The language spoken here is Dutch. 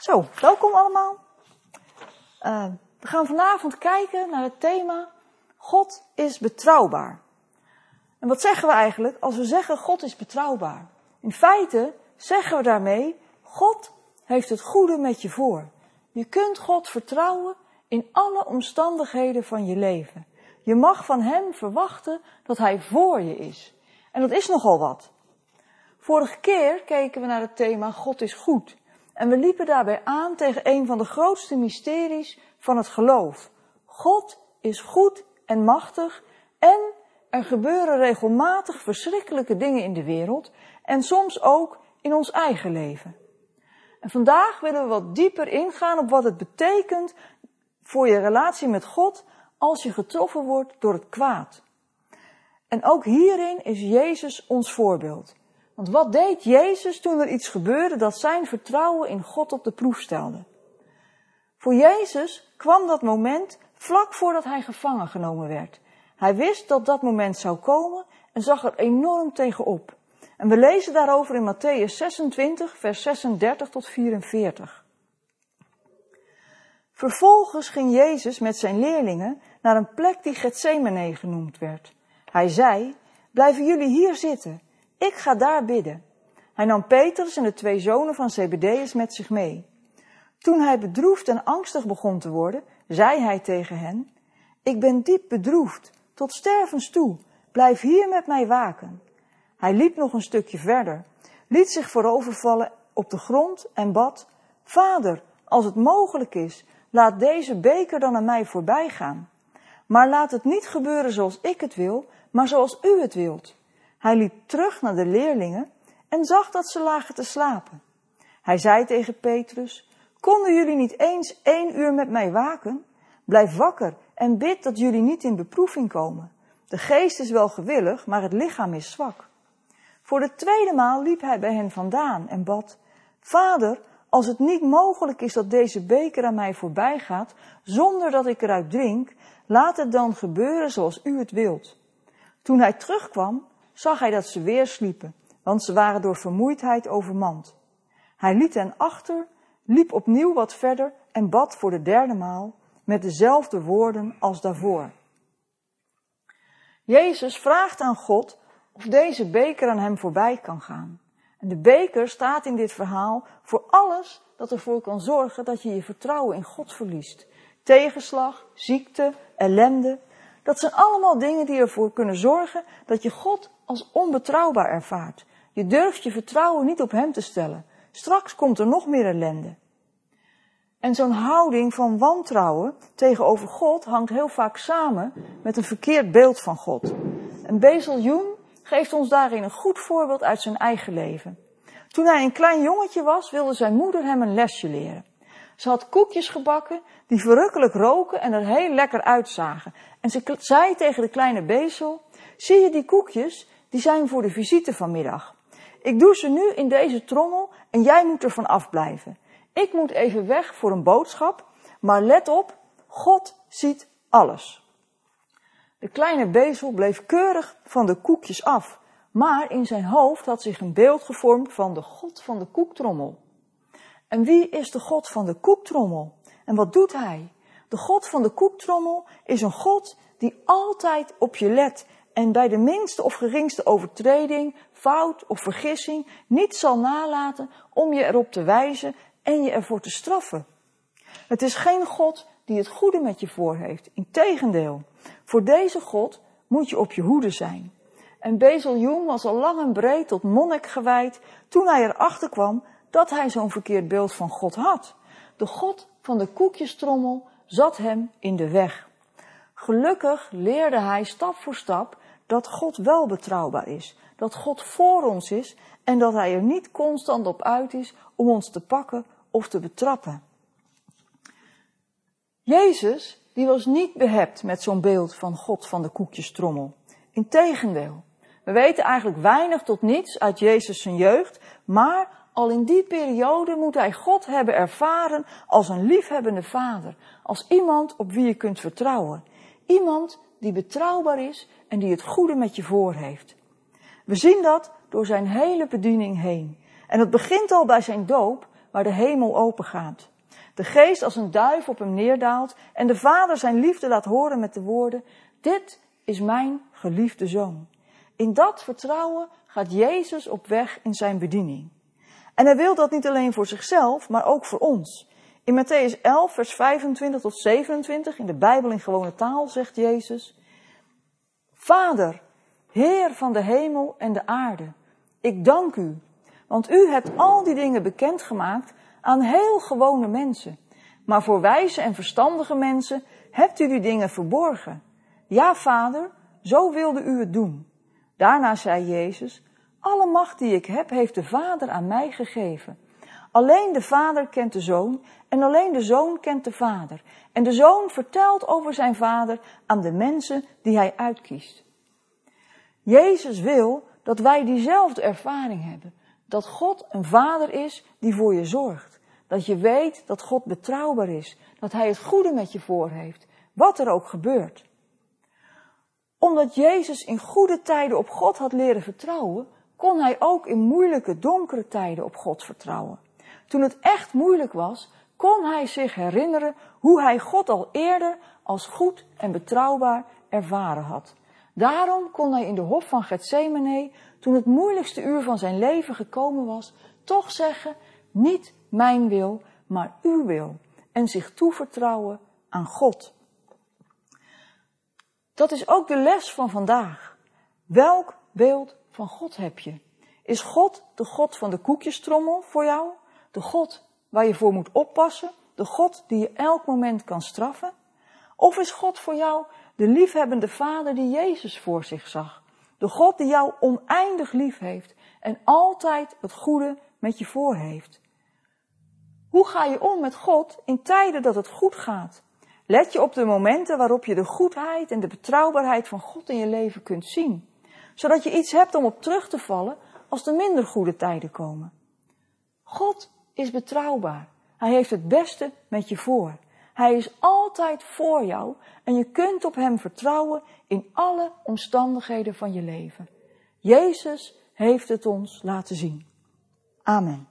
Zo, welkom allemaal. Uh, we gaan vanavond kijken naar het thema God is betrouwbaar. En wat zeggen we eigenlijk als we zeggen God is betrouwbaar? In feite zeggen we daarmee God heeft het goede met je voor. Je kunt God vertrouwen in alle omstandigheden van je leven. Je mag van Hem verwachten dat Hij voor je is. En dat is nogal wat. Vorige keer keken we naar het thema God is goed. En we liepen daarbij aan tegen een van de grootste mysteries van het geloof. God is goed en machtig en er gebeuren regelmatig verschrikkelijke dingen in de wereld en soms ook in ons eigen leven. En vandaag willen we wat dieper ingaan op wat het betekent voor je relatie met God als je getroffen wordt door het kwaad. En ook hierin is Jezus ons voorbeeld. Want wat deed Jezus toen er iets gebeurde dat zijn vertrouwen in God op de proef stelde? Voor Jezus kwam dat moment vlak voordat hij gevangen genomen werd. Hij wist dat dat moment zou komen en zag er enorm tegenop. En we lezen daarover in Matthäus 26, vers 36 tot 44. Vervolgens ging Jezus met zijn leerlingen naar een plek die Gethsemane genoemd werd. Hij zei, blijven jullie hier zitten, ik ga daar bidden. Hij nam Petrus en de twee zonen van Zebedeus met zich mee. Toen hij bedroefd en angstig begon te worden, zei hij tegen hen, ik ben diep bedroefd, tot stervens toe, blijf hier met mij waken. Hij liep nog een stukje verder, liet zich voorovervallen op de grond en bad, Vader, als het mogelijk is, laat deze beker dan aan mij voorbij gaan. Maar laat het niet gebeuren zoals ik het wil, maar zoals u het wilt. Hij liep terug naar de leerlingen en zag dat ze lagen te slapen. Hij zei tegen Petrus, konden jullie niet eens één uur met mij waken? Blijf wakker en bid dat jullie niet in beproeving komen. De geest is wel gewillig, maar het lichaam is zwak. Voor de tweede maal liep hij bij hen vandaan en bad, Vader, als het niet mogelijk is dat deze beker aan mij voorbij gaat, zonder dat ik eruit drink, laat het dan gebeuren zoals u het wilt. Toen hij terugkwam, zag hij dat ze weer sliepen, want ze waren door vermoeidheid overmand. Hij liet hen achter, liep opnieuw wat verder en bad voor de derde maal met dezelfde woorden als daarvoor. Jezus vraagt aan God of deze beker aan hem voorbij kan gaan. En de beker staat in dit verhaal voor alles dat ervoor kan zorgen dat je je vertrouwen in God verliest. Tegenslag, ziekte, ellende. Dat zijn allemaal dingen die ervoor kunnen zorgen dat je God als onbetrouwbaar ervaart. Je durft je vertrouwen niet op Hem te stellen. Straks komt er nog meer ellende. En zo'n houding van wantrouwen tegenover God hangt heel vaak samen met een verkeerd beeld van God. En Bezel Jung geeft ons daarin een goed voorbeeld uit zijn eigen leven. Toen hij een klein jongetje was, wilde zijn moeder hem een lesje leren. Ze had koekjes gebakken die verrukkelijk roken en er heel lekker uitzagen. En ze zei tegen de kleine bezel, zie je die koekjes? Die zijn voor de visite vanmiddag. Ik doe ze nu in deze trommel en jij moet ervan afblijven. Ik moet even weg voor een boodschap, maar let op, God ziet alles. De kleine bezel bleef keurig van de koekjes af, maar in zijn hoofd had zich een beeld gevormd van de God van de koektrommel. En wie is de God van de koektrommel? En wat doet hij? De God van de koektrommel is een God die altijd op je let en bij de minste of geringste overtreding, fout of vergissing niet zal nalaten om je erop te wijzen en je ervoor te straffen. Het is geen God die het goede met je voor heeft. Integendeel, voor deze God moet je op je hoede zijn. En Bezel was al lang en breed tot monnik gewijd toen hij erachter kwam dat hij zo'n verkeerd beeld van God had. De God van de koekjestrommel zat hem in de weg. Gelukkig leerde hij stap voor stap dat God wel betrouwbaar is, dat God voor ons is en dat hij er niet constant op uit is om ons te pakken of te betrappen. Jezus, die was niet behept met zo'n beeld van God van de koekjestrommel. Integendeel, we weten eigenlijk weinig tot niets uit Jezus zijn jeugd, maar al in die periode moet hij God hebben ervaren als een liefhebbende vader, als iemand op wie je kunt vertrouwen. Iemand die betrouwbaar is en die het goede met je voor heeft. We zien dat door zijn hele bediening heen. En het begint al bij zijn doop, waar de hemel open gaat. De geest als een duif op hem neerdaalt en de vader zijn liefde laat horen met de woorden, dit is mijn geliefde zoon. In dat vertrouwen gaat Jezus op weg in zijn bediening. En hij wil dat niet alleen voor zichzelf, maar ook voor ons. In Matthäus 11, vers 25 tot 27, in de Bijbel in gewone taal, zegt Jezus, Vader, Heer van de hemel en de aarde, ik dank u, want u hebt al die dingen bekendgemaakt aan heel gewone mensen. Maar voor wijze en verstandige mensen hebt u die dingen verborgen. Ja, vader, zo wilde u het doen. Daarna zei Jezus, alle macht die ik heb, heeft de Vader aan mij gegeven. Alleen de Vader kent de Zoon en alleen de Zoon kent de Vader. En de Zoon vertelt over zijn Vader aan de mensen die hij uitkiest. Jezus wil dat wij diezelfde ervaring hebben. Dat God een Vader is die voor je zorgt. Dat je weet dat God betrouwbaar is. Dat Hij het goede met je voor heeft. Wat er ook gebeurt. Omdat Jezus in goede tijden op God had leren vertrouwen, kon Hij ook in moeilijke, donkere tijden op God vertrouwen. Toen het echt moeilijk was, kon Hij zich herinneren hoe Hij God al eerder als goed en betrouwbaar ervaren had. Daarom kon hij in de hof van Gethsemane, toen het moeilijkste uur van zijn leven gekomen was, toch zeggen, niet mijn wil, maar uw wil. En zich toevertrouwen aan God. Dat is ook de les van vandaag. Welk beeld van God heb je? Is God de God van de koekjestrommel voor jou? De God waar je voor moet oppassen? De God die je elk moment kan straffen? Of is God voor jou de liefhebbende Vader die Jezus voor zich zag? De God die jou oneindig lief heeft en altijd het goede met je voor heeft. Hoe ga je om met God in tijden dat het goed gaat? Let je op de momenten waarop je de goedheid en de betrouwbaarheid van God in je leven kunt zien, zodat je iets hebt om op terug te vallen als er minder goede tijden komen. God is betrouwbaar. Hij heeft het beste met je voor. Hij is altijd voor jou en je kunt op Hem vertrouwen in alle omstandigheden van je leven. Jezus heeft het ons laten zien. Amen.